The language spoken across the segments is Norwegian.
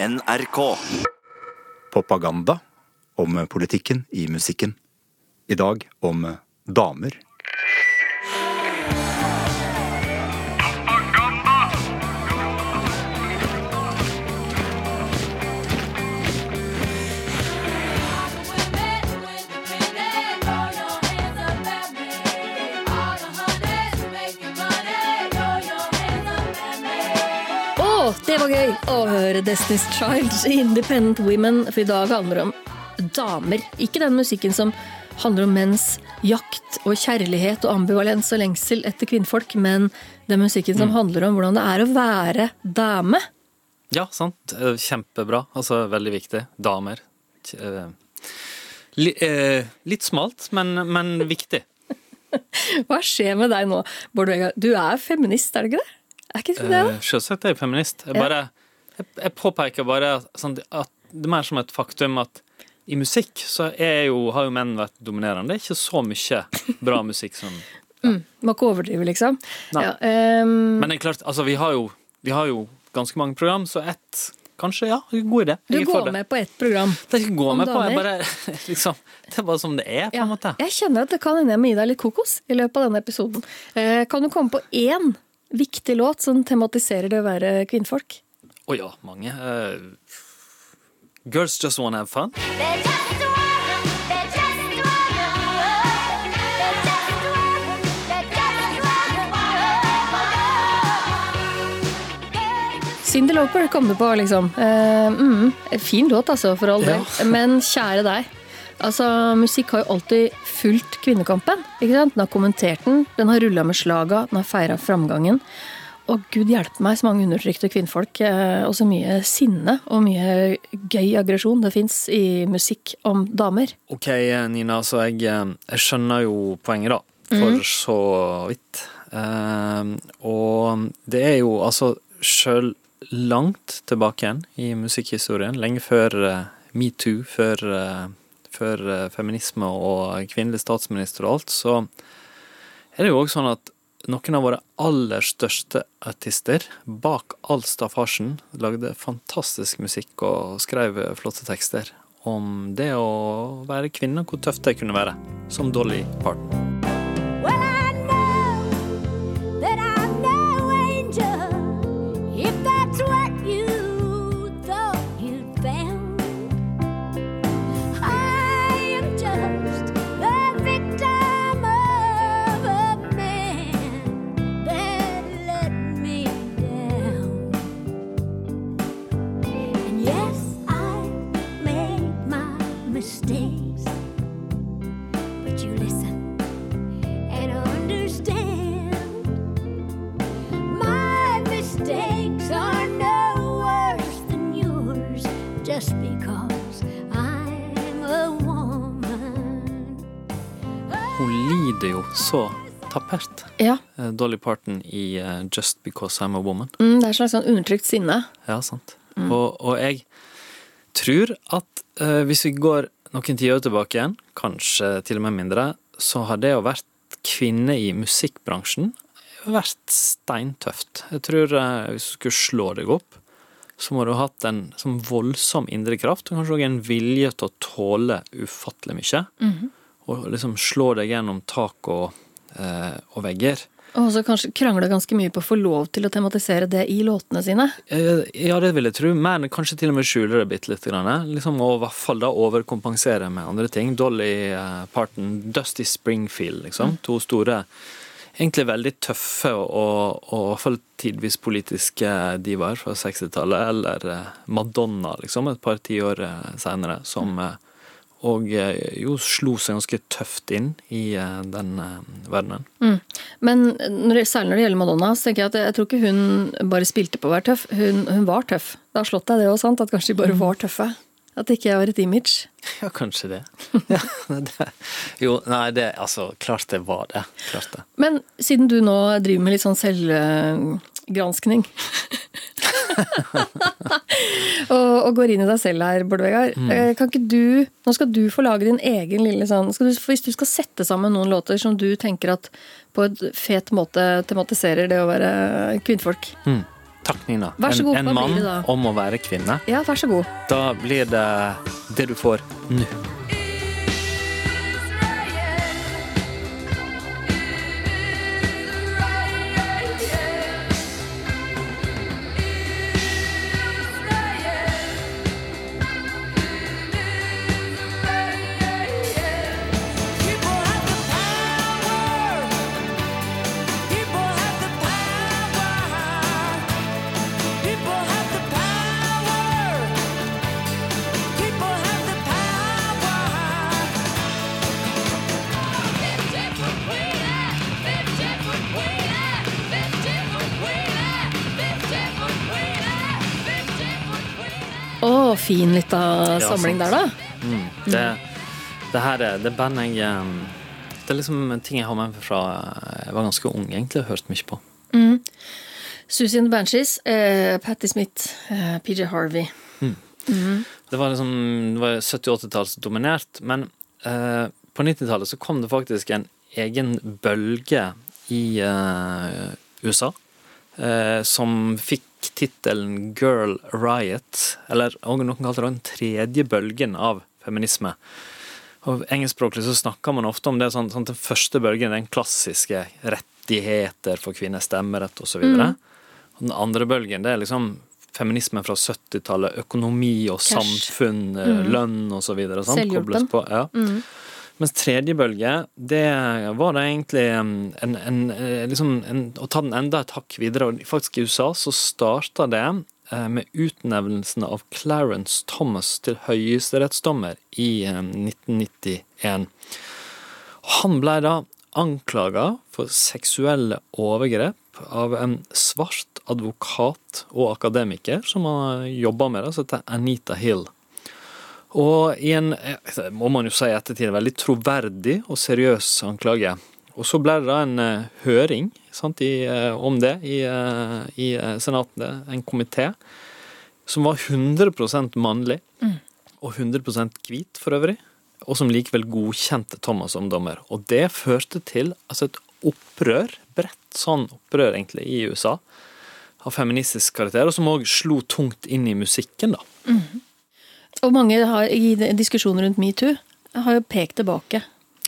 NRK. Propaganda om politikken i musikken. I dag om damer. Det var gøy å høre Destiny's Child, Independent Women, for i dag handler det om damer. Ikke den musikken som handler om menns jakt og kjærlighet og ambivalens og lengsel etter kvinnfolk, men den musikken som handler om hvordan det er å være dame. Ja, sant. Eh, Kjempebra. Altså, veldig viktig. Damer. Eh, eh, litt smalt, men, men viktig. Hva skjer med deg nå, Bård Vegar? Du er feminist, er du ikke det? Er ikke det det? Eh, Selvsagt er jeg feminist. Jeg, bare, jeg, jeg påpeker bare sånn, at det er mer som et faktum at i musikk så jo, har jo menn vært dominerende. Det er ikke så mye bra musikk som Må ikke overdrive, liksom. Ja, um... Men det er klart, altså, vi har jo, vi har jo ganske mange program, så ett Kanskje, ja. God idé. du går med på ett program. Det er gå med på, jeg bare liksom Det er bare som det er, på Ja, en måte. jeg kjenner at det kan hende jeg må gi deg litt kokos i løpet av denne episoden. Eh, kan du komme på én viktig låt som tematiserer det å være kvinnfolk? Å ja, mange. Uh, girls just wanna have fun. Cyndi Loper kom du på, liksom. Uh, mm, fin låt, altså, for all del. Men kjære deg. Altså, Musikk har jo alltid fulgt kvinnekampen. ikke sant? Den har kommentert den, den har rulla med slaga, den har feira framgangen. Og gud hjelpe meg så mange undertrykte kvinnfolk, eh, og så mye sinne og mye gøy aggresjon det fins i musikk om damer. Ok, Nina, så jeg, eh, jeg skjønner jo poenget, da. For så vidt. Eh, og det er jo altså sjøl langt tilbake igjen i musikkhistorien, lenge før uh, metoo, før, eh, før eh, feminisme og kvinnelig statsminister og alt, så er det jo òg sånn at noen av våre aller største artister, bak all staffasjen, lagde fantastisk musikk og skrev flotte tekster om det å være kvinne, hvor tøft det kunne være. Som Dolly Parton. Dolly Parton i uh, Just Because I'm a Woman. mm, Det er et slags sånn undertrykt sinne. Ja, sant. Og, og jeg tror at uh, hvis vi går noen tiår tilbake igjen, kanskje til og med mindre, så har det å vært kvinne i musikkbransjen vært steintøft. Jeg tror uh, hvis du skulle slå deg opp, så må du ha hatt en sånn voldsom indre kraft, og kanskje òg en vilje til å tåle ufattelig mye. Og liksom slå deg gjennom tak og, eh, og vegger. Og så kanskje krangla ganske mye på å få lov til å tematisere det i låtene sine. Eh, Ja, det vil jeg tro, men kanskje til og med skjule det bitte litt. Grann. Liksom, og i hvert fall da overkompensere med andre ting. Dolly eh, Parton, Dusty Springfield, liksom. To store, egentlig veldig tøffe og, og i hvert fall tidvis politiske divaer fra 60-tallet. Eller eh, Madonna, liksom, et par tiår seinere, som eh, og eh, jo slo seg ganske tøft inn i eh, den verdenen. verdenen. Men når det, særlig når det gjelder Madonna, så tenker jeg at jeg tror ikke hun bare spilte på å være tøff. Hun, hun var tøff. Det har slått deg det òg, sant? At kanskje de bare var tøffe. At det ikke var et image. Ja, kanskje det. Ja, det. Jo, nei, det Altså, klart det var det. Klart det. Men siden du nå driver med litt sånn selvgranskning og, og går inn i deg selv her, Bård Vegard. Mm. kan ikke du Nå skal du få lage din egen lille sånn skal du, Hvis du skal sette sammen noen låter som du tenker at på en fet måte tematiserer det å være kvinnfolk, Takk, Nina. Vær så god, En, en mann om å være kvinne. Ja, vær så god. Da blir det det du får nå. Fin lita Ja, samling sant. der, da. Det, det her er det bandet jeg eh, Det er liksom en ting jeg har med meg fra jeg var ganske ung, egentlig, og hørt mye på. Susie and the Banshees, eh, Patti Smith, eh, PJ Harvey. Det var liksom det var 70-80-tallsdominert, men eh, på 90-tallet så kom det faktisk en egen bølge i eh, USA eh, som fikk tittelen Girl Riot, eller noen kalte det den tredje bølgen av feminisme. Og Engelskspråklig så snakker man ofte om det sånn, sånn den første bølgen, den klassiske rettigheter for kvinner, stemmerett osv. Mm. Og den andre bølgen, det er liksom feminismen fra 70-tallet, økonomi og Cash. samfunn, mm. lønn og så videre. sant? Selvhjulpen. På, ja. Mens tredje bølge, det var det egentlig en, en, eh, liksom en, Å ta den enda et hakk videre. Og faktisk i USA så starta det eh, med utnevnelsen av Clarence Thomas til høyesterettsdommer i eh, 1991. Han ble da anklaga for seksuelle overgrep av en svart advokat og akademiker som har jobba med det, som heter Anita Hill. Og i en, må man jo si ettertid, veldig troverdig og seriøs anklage. Og så ble det da en eh, høring sant, i, eh, om det i, eh, i senatet, en komité, som var 100% mannlig, og 100% hvit for øvrig, og som likevel godkjente Thomas som dommer. Og det førte til altså et opprør, bredt sånn opprør egentlig, i USA, av feministisk karakter, og som òg slo tungt inn i musikken, da. Og mange har, i diskusjonen rundt metoo har jo pekt tilbake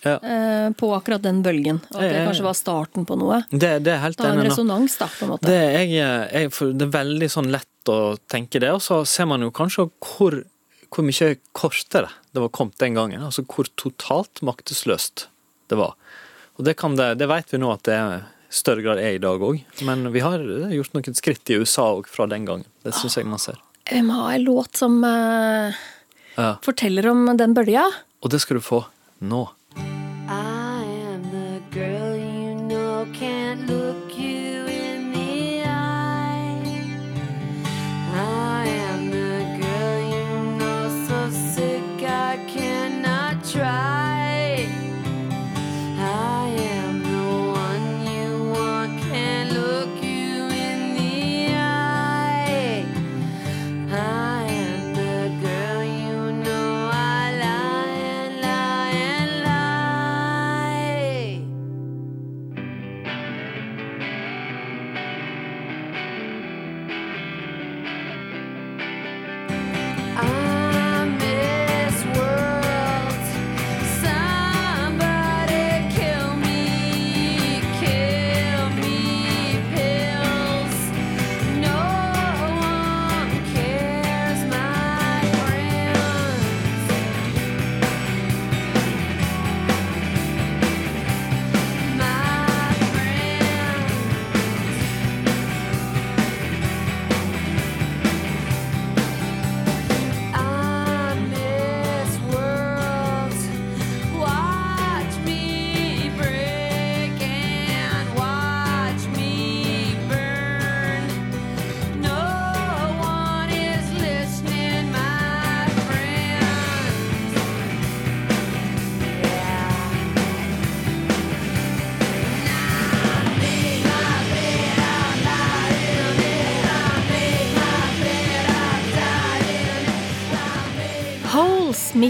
Ja. eh, på akkurat den bølgen. At det kanskje var starten på noe. Det, det er helt har en enig. resonans, da, på en måte. Det er, jeg, jeg, det er veldig sånn lett å tenke det, og så ser man jo kanskje hvor, hvor mye kortere det var kommet den gangen. Altså hvor totalt maktesløst det var. Og det, kan det, det vet vi nå at det er større grad er i dag òg, men vi har gjort noen skritt i USA òg fra den gangen. Det syns jeg man ser. Vi må ha en låt som uh, Ja. forteller om den bølja. Og det skal du få nå.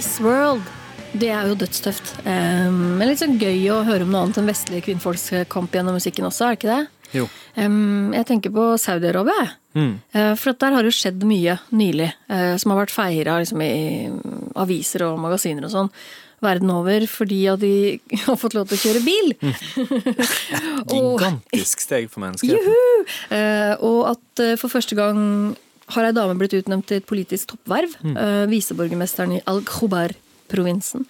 Miss World. Det er jo dødstøft. Um, men litt sånn gøy å høre om noe annet enn vestlig kvinnfolkskamp gjennom musikken også, er det ikke det? Jo. Um, jeg tenker på Saudi-Arabia. Mm. uh, For at der har det skjedd mye nylig, Uh, som har vært feira liksom, i aviser og magasiner og sånn. Verden over, fordi at de har fått lov til å kjøre bil. Mm. Gigantisk steg for menneskeheten. Uh, og at eh, for første gang har ei dame blitt utnevnt til et politisk toppverv. Mm. Eh, viseborgermesteren i Al-Khobar-provinsen.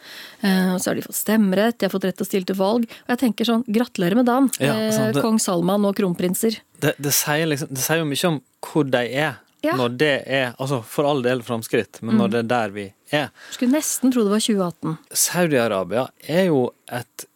Uh, og så har de fått stemmerett, de har fått rett til å stille til valg. Og jeg tenker sånn, gratulerer med dagen, Ja, sånn, det- kong Salman og kronprinser. Det, det, sier liksom, det sier jo mye om hvor de er. Ja. Når det er Altså, for all del framskritt, men Mm. når det er der vi er. Skulle nesten tro det var 2018. Saudi-Arabia er jo et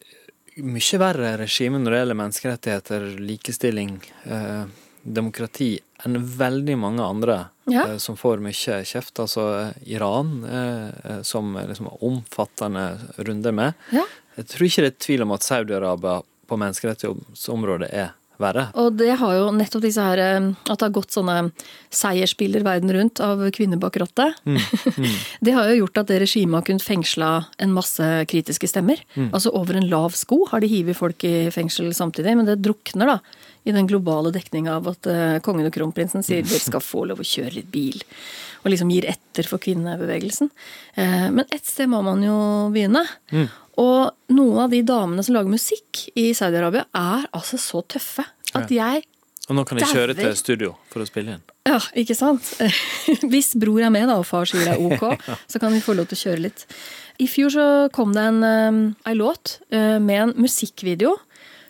mye verre regime når det gjelder menneskerettigheter, likestilling, eh, demokrati, enn veldig mange andre Ja. eh, som får mye kjeft. Altså eh, Iran, eh, eh, som liksom har omfattende runder med. Ja. Jeg tror ikke det er tvil om at Saudi-Arabia på menneskerettighetsområdet er verre. Og det har jo nettopp disse her eh, At det har gått sånne seiersbilder verden rundt av kvinner bak rattet. det har jo gjort at det regimet har kunnet fengsla en masse kritiske stemmer. Altså over en lav sko har de hivet folk i fengsel samtidig, men det drukner da i den globale dekninga av at uh, kongen og kronprinsen sier dere skal få lov å kjøre litt bil. Og liksom gir etter for kvinnebevegelsen. Uh, men ett sted må man jo begynne. Og noen av de damene som lager musikk i Saudi-Arabia, er altså så tøffe at jeg Og nå kan de kjøre til studio for å spille inn. Ja, ikke sant? Hvis bror er med da, og far sier det er ok, så kan vi få lov til å kjøre litt. I fjor så kom det en, um, ei låt eh, med en musikkvideo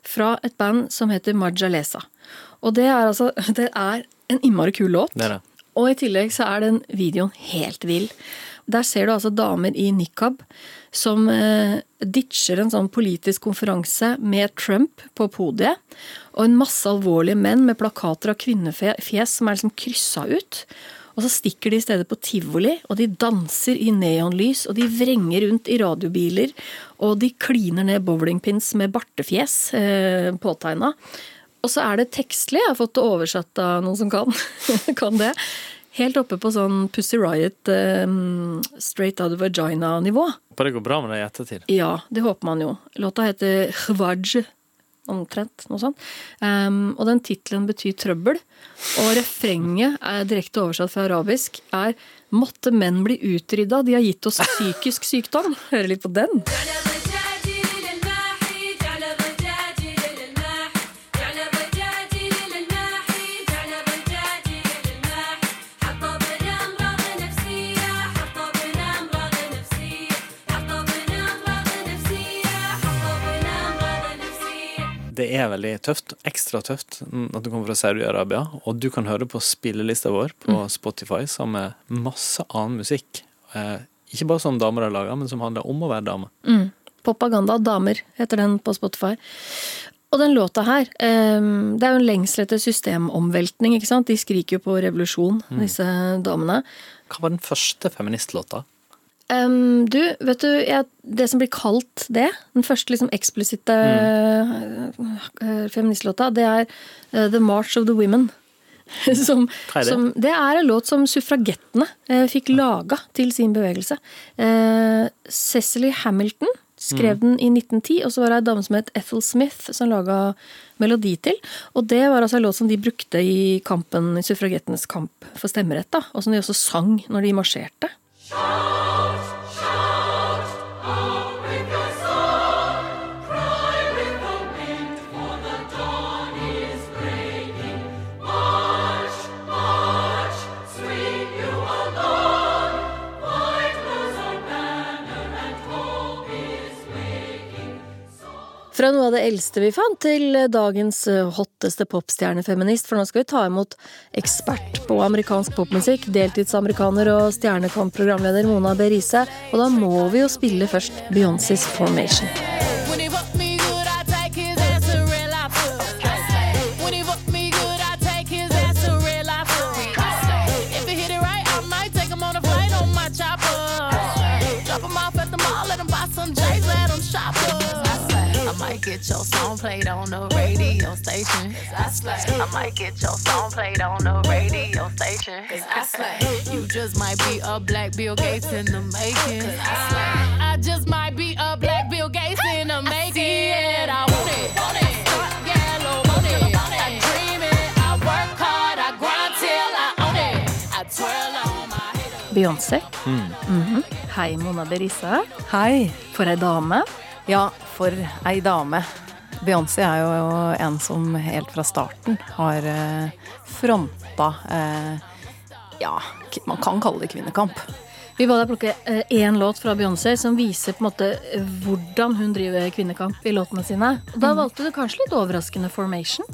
fra et band som heter Majalesa. Og det er altså Det er en innmari kul låt. Det det. Og i tillegg så er den videoen helt vill. Der ser du altså damer i nikab som eh, ditcher en sånn politisk konferanse med Trump på podiet, og en masse alvorlige menn med plakater av kvinnefjes som er liksom kryssa ut. Og så stikker de i stedet på tivoli, og de danser i neonlys, og de vrenger rundt i radiobiler, og de kliner ned bowlingpins med bartefjes eh, påtegna. Og så er det tekstlig, jeg har fått det oversatt av noen som kan, kan det. Helt oppe på sånn Pussy Riot, um, straight out of vagina-nivå. Håper det går bra med det i ettertid. Ja, det håper man jo. Låta heter Hvaj, omtrent, noe sånt. Um, og den tittelen betyr trøbbel. Og refrenget, er direkte oversatt fra arabisk, er 'Måtte menn bli utrydda, de har gitt oss psykisk sykdom'. Hører litt på den. Er veldig tøft, ekstra tøft, mm, at du kommer fra Saudi-Arabia. Og du kan høre på spillelista vår på Spotify sammen med masse annen musikk. Eh, ikke bare som damer har laga, men som handler om å være dame. Propaganda damer heter den på Spotify. Og den låta her, em, det er jo en lengsel etter systemomveltning, ikke sant? De skriker jo på revolusjon, disse damene. Hva var den første feministlåta? Em, du, vet du, jeg, det som blir kalt det, den første liksom eksplisitte eh, feministlåta, det er uh, The March of the Women. Som, det? Som, det er en låt som suffragettene uh, fikk laga til sin bevegelse. Eh, Cecily Hamilton skrev den i 1910, og så var det ei dame som het Ethel Smith som laga melodi til. Og det var altså en låt som de brukte i kampen, i suffragettenes kamp for stemmerett, da, og som de også sang når de marsjerte. Fra noe av det eldste vi fant, til dagens eh, hotteste popstjernefeminist. For nå skal vi ta imot ekspert på amerikansk popmusikk, deltidsamerikaner og Stjernekamp-programleder Mona B. Riise. Og da må vi jo spille først Beyoncés Formation. song played on the radio station. I might get your song played on the radio station. Cause I slay. You just might be a black Bill Gates in the making. Cause I slay. I just might be a black Bill Gates in the making. I, it. I want it. Want it. Beyoncé. Mm. Mm -hmm. Mm-hmm. Hei, Mona Berissa. Hei. For ei dame. Ja, for ei dame. Beyoncé er jo en som helt fra starten har eh, fronta eh, Ja, man kan kalle det kvinnekamp. Vi ba deg plukke én låt fra Beyoncé som viser på en måte eh, hvordan hun driver kvinnekamp i låtene sine. Og da valgte du kanskje litt overraskende Formation.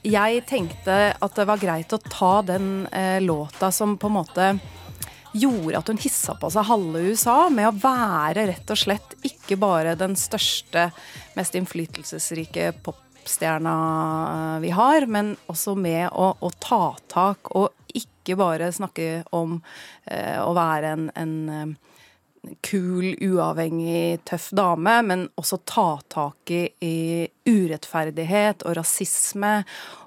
Jeg tenkte at det var greit å ta den eh, låta som på en måte gjorde at hun hissa på seg halve USA, med å være rett og slett ikke bare den største, mest innflytelsesrike popstjerna eh, vi har, men også med å, å ta tak og ikke bare snakke om eh, å være en, en eh, kul, uavhengig, tøff dame, men også ta tak i, i urettferdighet og rasisme.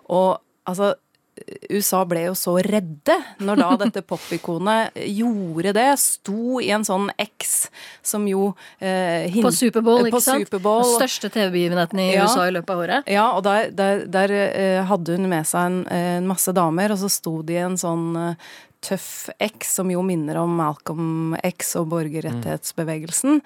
Og altså USA ble jo så redde når da dette popikonet gjorde det. Sto i en sånn X som jo eh, På Superbowl, ikke sant? Superbowl. Den største TV-begivenheten i Ja. USA i løpet av året. Ja, og der, der, der eh, hadde hun med seg en, en masse damer, og så sto de i en sånn eh, tøff X, som jo minner om Malcolm X og borgerrettighetsbevegelsen.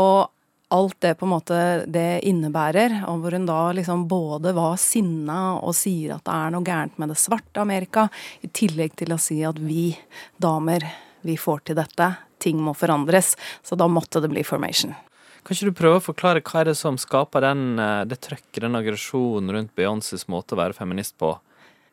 Og alt det på en måte det innebærer, og hvor hun da liksom både var sinna og sier at det er noe gærent med det svarte Amerika, i tillegg til å si at vi damer, vi får til dette, ting må forandres. Så da måtte det bli formation. Kan ikke du prøve å forklare hva er det som skaper den, eh, det trøkket, den aggresjonen rundt Beyoncés måte å være feminist på?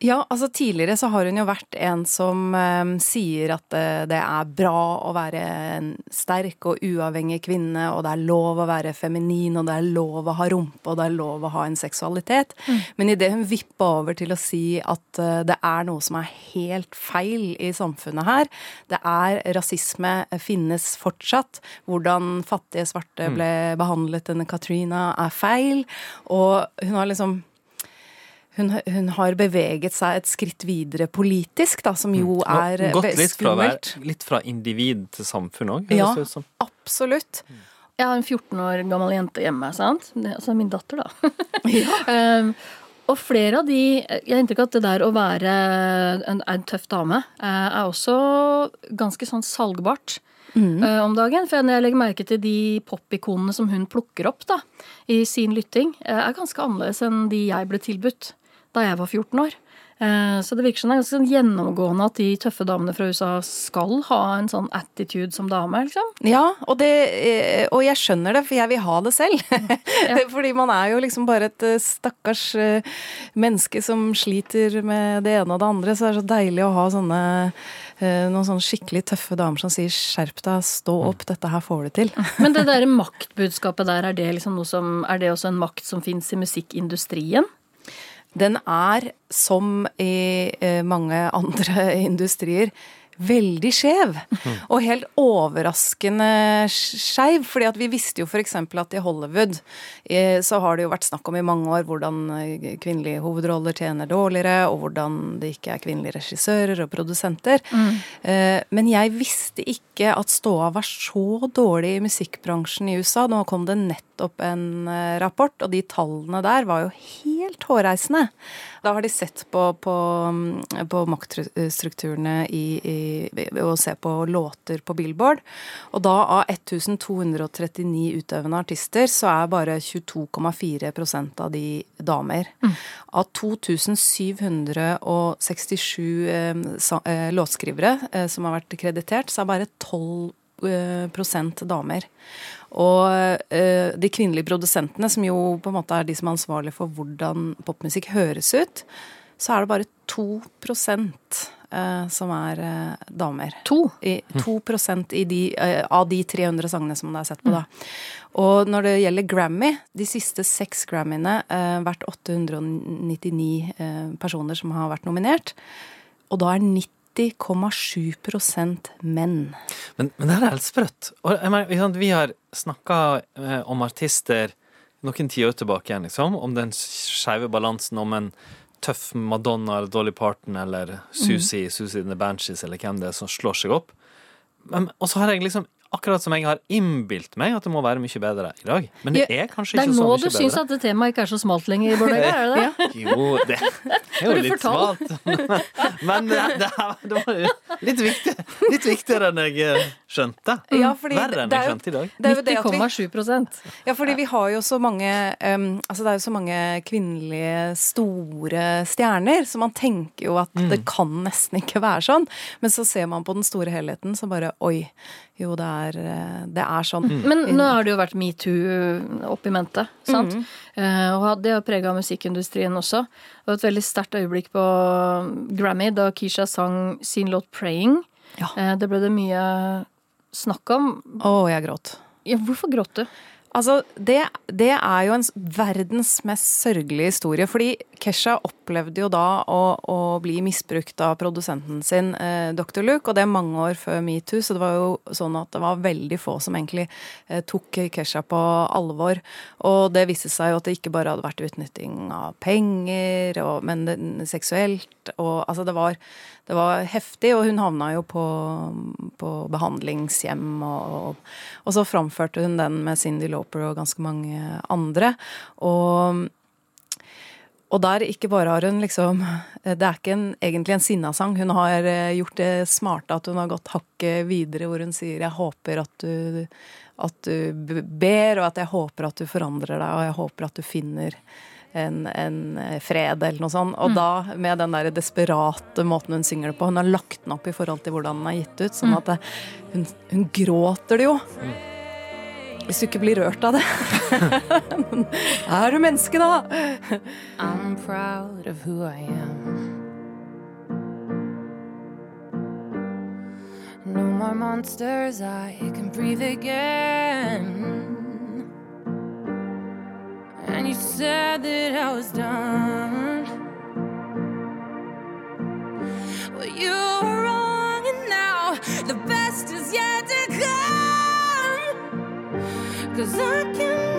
Ja, altså tidligere så har hun jo vært en som um, sier at eh, det er bra å være en sterk og uavhengig kvinne, og det er lov å være feminin, og det er lov å ha rumpe, og det er lov å ha en seksualitet. Men idet hun vippa over til å si at uh, det er noe som er helt feil i samfunnet her, det er rasisme eh, finnes fortsatt, hvordan fattige svarte ble behandlet under Katrina er feil, og hun har liksom hun, hun har beveget seg et skritt videre politisk, da, som jo er skummelt. gått ve- litt fra, der, litt fra individ til samfunn òg, Ja. høres det ut som. Absolutt. Jeg har en 14 år gammel jente hjemme, sant? Det altså min datter, da. um, og flere av de Jeg har inntrykk av at det der å være en, en tøff dame eh, er også ganske sånn salgbart. eh, om dagen, for Når jeg legger merke til de popikonene som hun plukker opp da, i sin lytting, eh, er ganske annerledes enn de jeg ble tilbudt da jeg var 14 år. Eh, Så det virker som det er ganske sånn gjennomgående at de tøffe damene fra USA skal ha en sånn attitude som dame. liksom. Ja, og, det, eh, og jeg skjønner det, for jeg vil ha det selv. Fordi man er jo liksom bare et eh, stakkars menneske som sliter med det ene og det andre, så det er så deilig å ha sånne noen sånne skikkelig tøffe damer som sier 'skjerp deg, stå opp, dette her får du til'. Men det der maktbudskapet der, er det, liksom som, er det også en makt som fins i musikkindustrien? Den er, som i eh, mange andre industrier, veldig skjev. Og helt overraskende skeiv. fordi at vi visste jo f.eks. at i Hollywood eh, så har det jo vært snakk om i mange år hvordan eh, kvinnelige hovedroller tjener dårligere, og hvordan det ikke er kvinnelige regissører og produsenter. Mm. Men jeg visste ikke at ståa var så dårlig i musikkbransjen i USA. Nå kom det nettopp en eh, rapport, og de tallene der var jo helt hårreisende. Da har de sett på, på, mm, på maktstrukturene i, i, og se på låter på Billboard. Og da av 1239 utøvende artister, så er bare 22,4% av de damer. Av 2767 eh, eh, låtskrivere eh, som har vært kreditert, så er bare 12 eh, prosent damer. Og eh, de kvinnelige produsentene, som jo på en måte er de som er ansvarlige for hvordan popmusikk høres ut, så er det bare 2 prosent som er eh, damer. To. I, 2 i de, eh, av de 300 sangene som det er sett på, da. Og når det gjelder Grammy, de siste seks Grammyene, hvert vært 899 eh, personer som har vært nominert, og da er 90,7 menn. Men, men det her er helt sprøtt. Mener, vi har snakka eh, om artister noen tiår tilbake igjen, liksom, om den skeive balansen, om en tøff Madonna eller Dolly Parton eller Susie, Susie and the Banshees eller hvem det er som slår seg opp. Men, og så har jeg liksom Akkurat som jeg har innbilt meg at det må være mye bedre i dag. Men det er kanskje Det er ikke så nå mye du syns at det temaet ikke er så smalt lenger, Bård Vegar, er det det? Jo, det er jo litt fortalt? smalt. Men det, det, det var jo litt, viktig, litt viktigere enn jeg eh, skjønte. Ja, fordi Verre enn jeg er skjønte i dag. Det er jo det at vi 90,7 Ja, fordi vi har jo så mange um, Altså det er jo så mange kvinnelige store stjerner, så man tenker jo at Mm. det kan nesten ikke være sånn. Men så ser man på den store helheten, så bare oi. Jo, det er, eh, det er sånn. Mm. Men nå har det jo vært metoo opp i mente, sant? Eh, og det har prega musikkindustrien også. Det var et veldig sterkt øyeblikk på Grammy da Keisha sang sin låt 'Praying'. Ja. Eh, det ble det mye snakk om. Å, jeg gråt. Ja, hvorfor gråt du? Altså, det, det er jo en verdens mest sørgelige historie. Fordi Kesha opplevde jo da å, å bli misbrukt av produsenten sin, eh, Dr. Luke, og det er mange år før metoo, så det var jo sånn at det var veldig få som egentlig eh, tok Kesha på alvor. Og det viste seg jo at det ikke bare hadde vært utnytting av penger, og, men det, seksuelt, og altså det var, det var heftig, og hun havna jo på, på behandlingshjem, og, og, og så framførte hun den med Cindy Lauper og ganske mange andre. Og, og der ikke bare har hun liksom Det er ikke en, egentlig en sinnasang. Hun har eh, gjort det smarte at hun har gått hakket videre, hvor hun sier 'jeg håper at du, at du ber', og at 'jeg håper at du forandrer deg', og 'jeg håper at du finner' en, en fred, eller noe sånt. Og da, med den der desperate måten hun synger det på Hun har lagt den opp i forhold til hvordan den er gitt ut, sånn at det, hun, hun gråter det jo. Hvis du ikke blir rørt av det. er du menneske, da? I'm proud of who I am. No more monsters, I can breathe again. And you said that I was done. Well, you Cause I can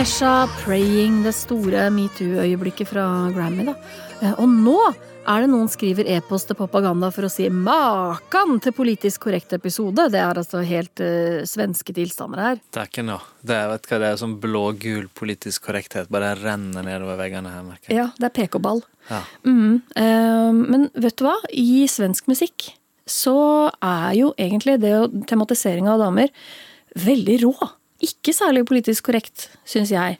Kesha 'Praying', det store metoo-øyeblikket fra Grammy, da. Eh, Og nå er det noen skriver e-post til Propaganda for å si 'makan til politisk korrekt episode'. Det er altså helt uh, svenske tilstander her. Det er ikke noe. Det er, vet hva, det er sånn blå-gul politisk korrekthet. Bare renner nedover veggene her, merker jeg. Ja, det er PK-ball. Ja. Mm, uh, men vet du hva? I svensk musikk så er jo egentlig det tematisering av damer veldig rå. Ikke særlig politisk korrekt, syns jeg.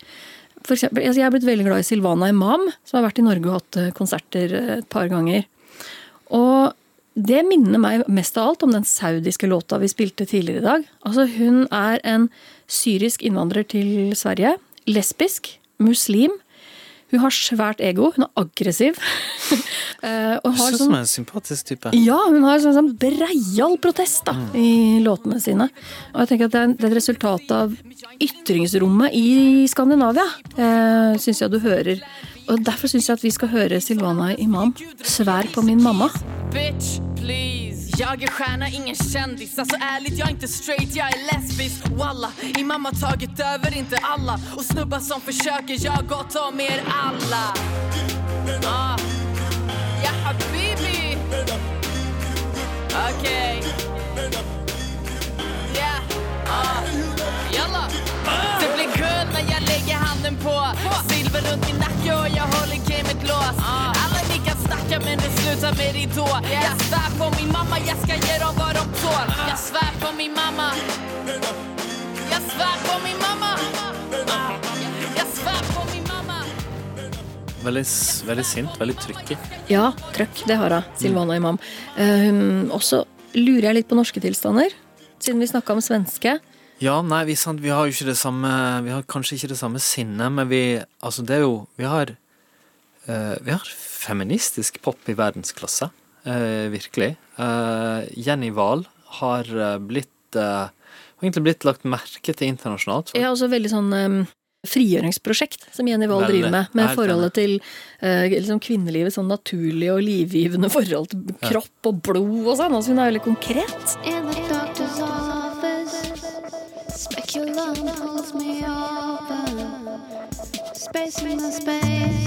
For eksempel, altså jeg er blitt veldig glad i Silvana Imam, som har vært i Norge og hatt eh, konserter eh, et par ganger. Og det minner meg mest av alt om den saudiske låta vi spilte tidligere i dag. Altså, hun er en syrisk innvandrer til Sverige. Lesbisk. Muslim. Hun har svært ego. Hun er aggressiv. Eh, og har sånn som en sympatisk type. ja, hun har sånn, sånn breial protest da, i låtene sine. Og jeg tenker at det er, det er et resultat av ytringsrommet i Skandinavia, eh, syns jeg du hører. Og derfor syns jeg at vi skal høre Silvana Imam, 'Svær på min mamma'. Bitch, please Jag är stjärna, ingen kändis. Alltså ärligt, jag är inte straight, jag är lesbisk. Walla, i mamma tagit över, inte alla. Och snubbar som försöker, jag har gått om er alla. Ah. Ja habibi. Okej. Yeah ah. Jalla. Det blir guld när jag lägger handen på. Silver runt min nacke och jag håller gamet låst. Alla kan men det slutar med ridå Jag svär på min mamma, jag ska ge dem vad de tål Jag min mamma. Jag svär på min mamma. Jag svär på min mamma. Veldig, veldig sint, veldig trykk i. Ja, trøkk, det har hun. Silvana Imam. Um, og så lurer jeg litt på norske tilstander, siden vi snakka om svenske. Ja, nei, vi, sant, vi har jo ikke det samme Vi har kanskje ikke det samme sinnet, men vi Altså, det er jo Vi har Vi har feministisk pop i verdensklasse. eh, virkelig. Eh, Jenny Wahl har eh, blitt eh, har egentlig blitt lagt merke til internasjonalt. For, Ja, også veldig sånn um, frigjøringsprosjekt som Jenny Wahl Veldig. driver med, med forholdet til uh, liksom kvinnelivet, sånn naturlig og livgivende forhold til kropp og blod og sånn. Altså hun er veldig konkret. In the doctor's office, speculum holds me open. Space in the space,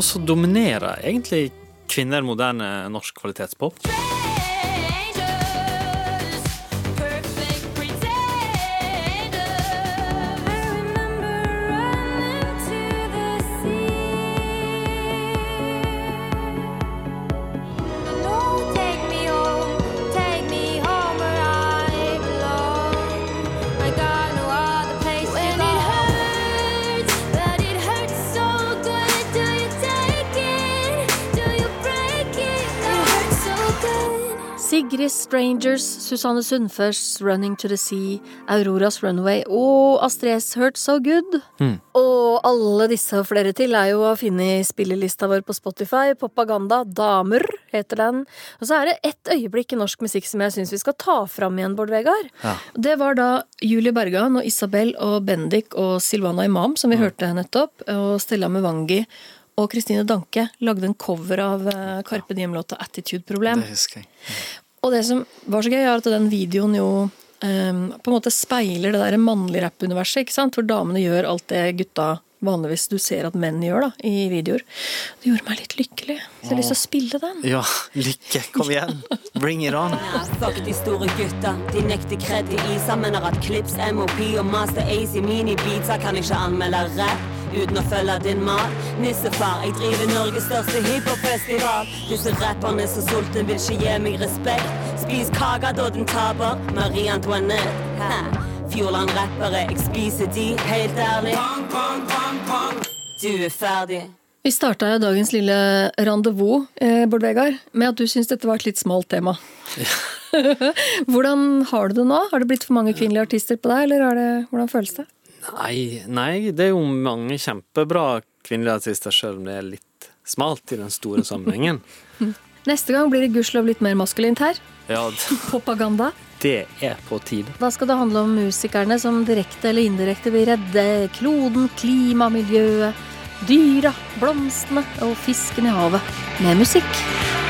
og så dominerer egentlig kvinner moderne norsk kvalitetspop. Sigrid Strangers, Susanne Sundfors, Running to the Sea, Auroras Runway og Astrid's Hurt So Good. Og alle disse og flere til er jo å finne i spillelista vår på Spotify. Propaganda Damer heter den. Og så er det ett øyeblikk i norsk musikk som jeg syns vi skal ta fram igjen, Bård Vegard. Ja. Det var da Julie Bergan og Isabel og Bendik og Silvana Imam, som vi hørte nettopp, og Stella Muvangi og Kristine Danke lagde en cover av eh, Carpe Diem-låta Attitude Problem. Det husker jeg. Og det som var så gøy, er at den videoen jo um, på en måte speiler det der mannlige rappuniverset, ikke sant? Hvor damene gjør alt det gutta vanligvis du ser at menn gjør da, i videoer. Det gjorde meg litt lykkelig. Så jeg har lyst til å spille den. Ja, lykke. Kom igjen. Bring it on. Fuck de store gutta, de nekter kred i isa Mener at Clips, MOP og Master AC mini-beatsa Kan ikke anmelde rap uten å følge din mal Nissefar, jeg driver Norges største hiphopfestival. Disse rapperne som sulten vil ikke gi meg respekt. Spis kaka da den taper, Marie Antoinette. Fjordland-rappere, jeg spiser de, helt ærlig. Du er ferdig. Vi starta jo dagens lille rendezvous, eh, Bård Vegard, med at du syns dette var et litt smalt tema. hvordan har du det nå? Har det blitt for mange kvinnelige artister på deg, eller er det, hvordan føles det? Nei, nei, det er jo mange kjempebra kvinnelige artister, selv om det er litt smalt i den store sammenhengen. Neste gang blir det gudskjelov litt mer maskulint her. Ja, Propaganda. det er på tide. Da skal det handle om musikerne som direkte eller indirekte vil redde kloden, klima, miljøet, dyra, blomstene og fisken i havet med musikk.